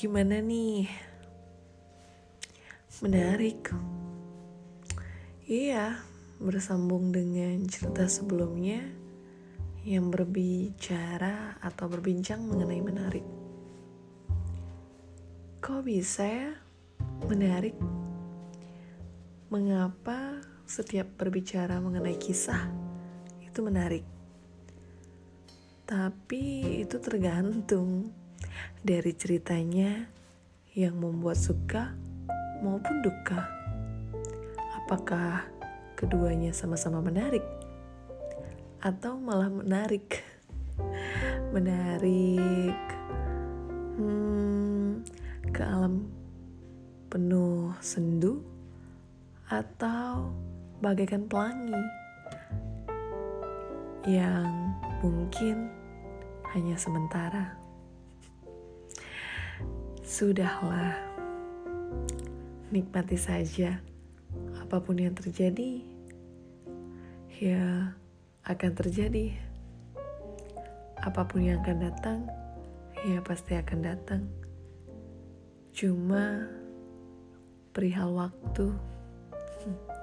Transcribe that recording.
gimana nih? Menarik. Iya, bersambung dengan cerita sebelumnya yang berbicara atau berbincang mengenai menarik. Kok bisa ya menarik? Mengapa setiap berbicara mengenai kisah itu menarik? Tapi itu tergantung dari ceritanya yang membuat suka maupun duka. Apakah keduanya sama-sama menarik atau malah menarik? Menarik hmm, ke alam penuh sendu atau bagaikan pelangi yang mungkin hanya sementara. Sudahlah, nikmati saja apa pun yang terjadi, ya akan terjadi. Apa pun yang akan datang, ya pasti akan datang. Cuma perihal waktu. Hmm.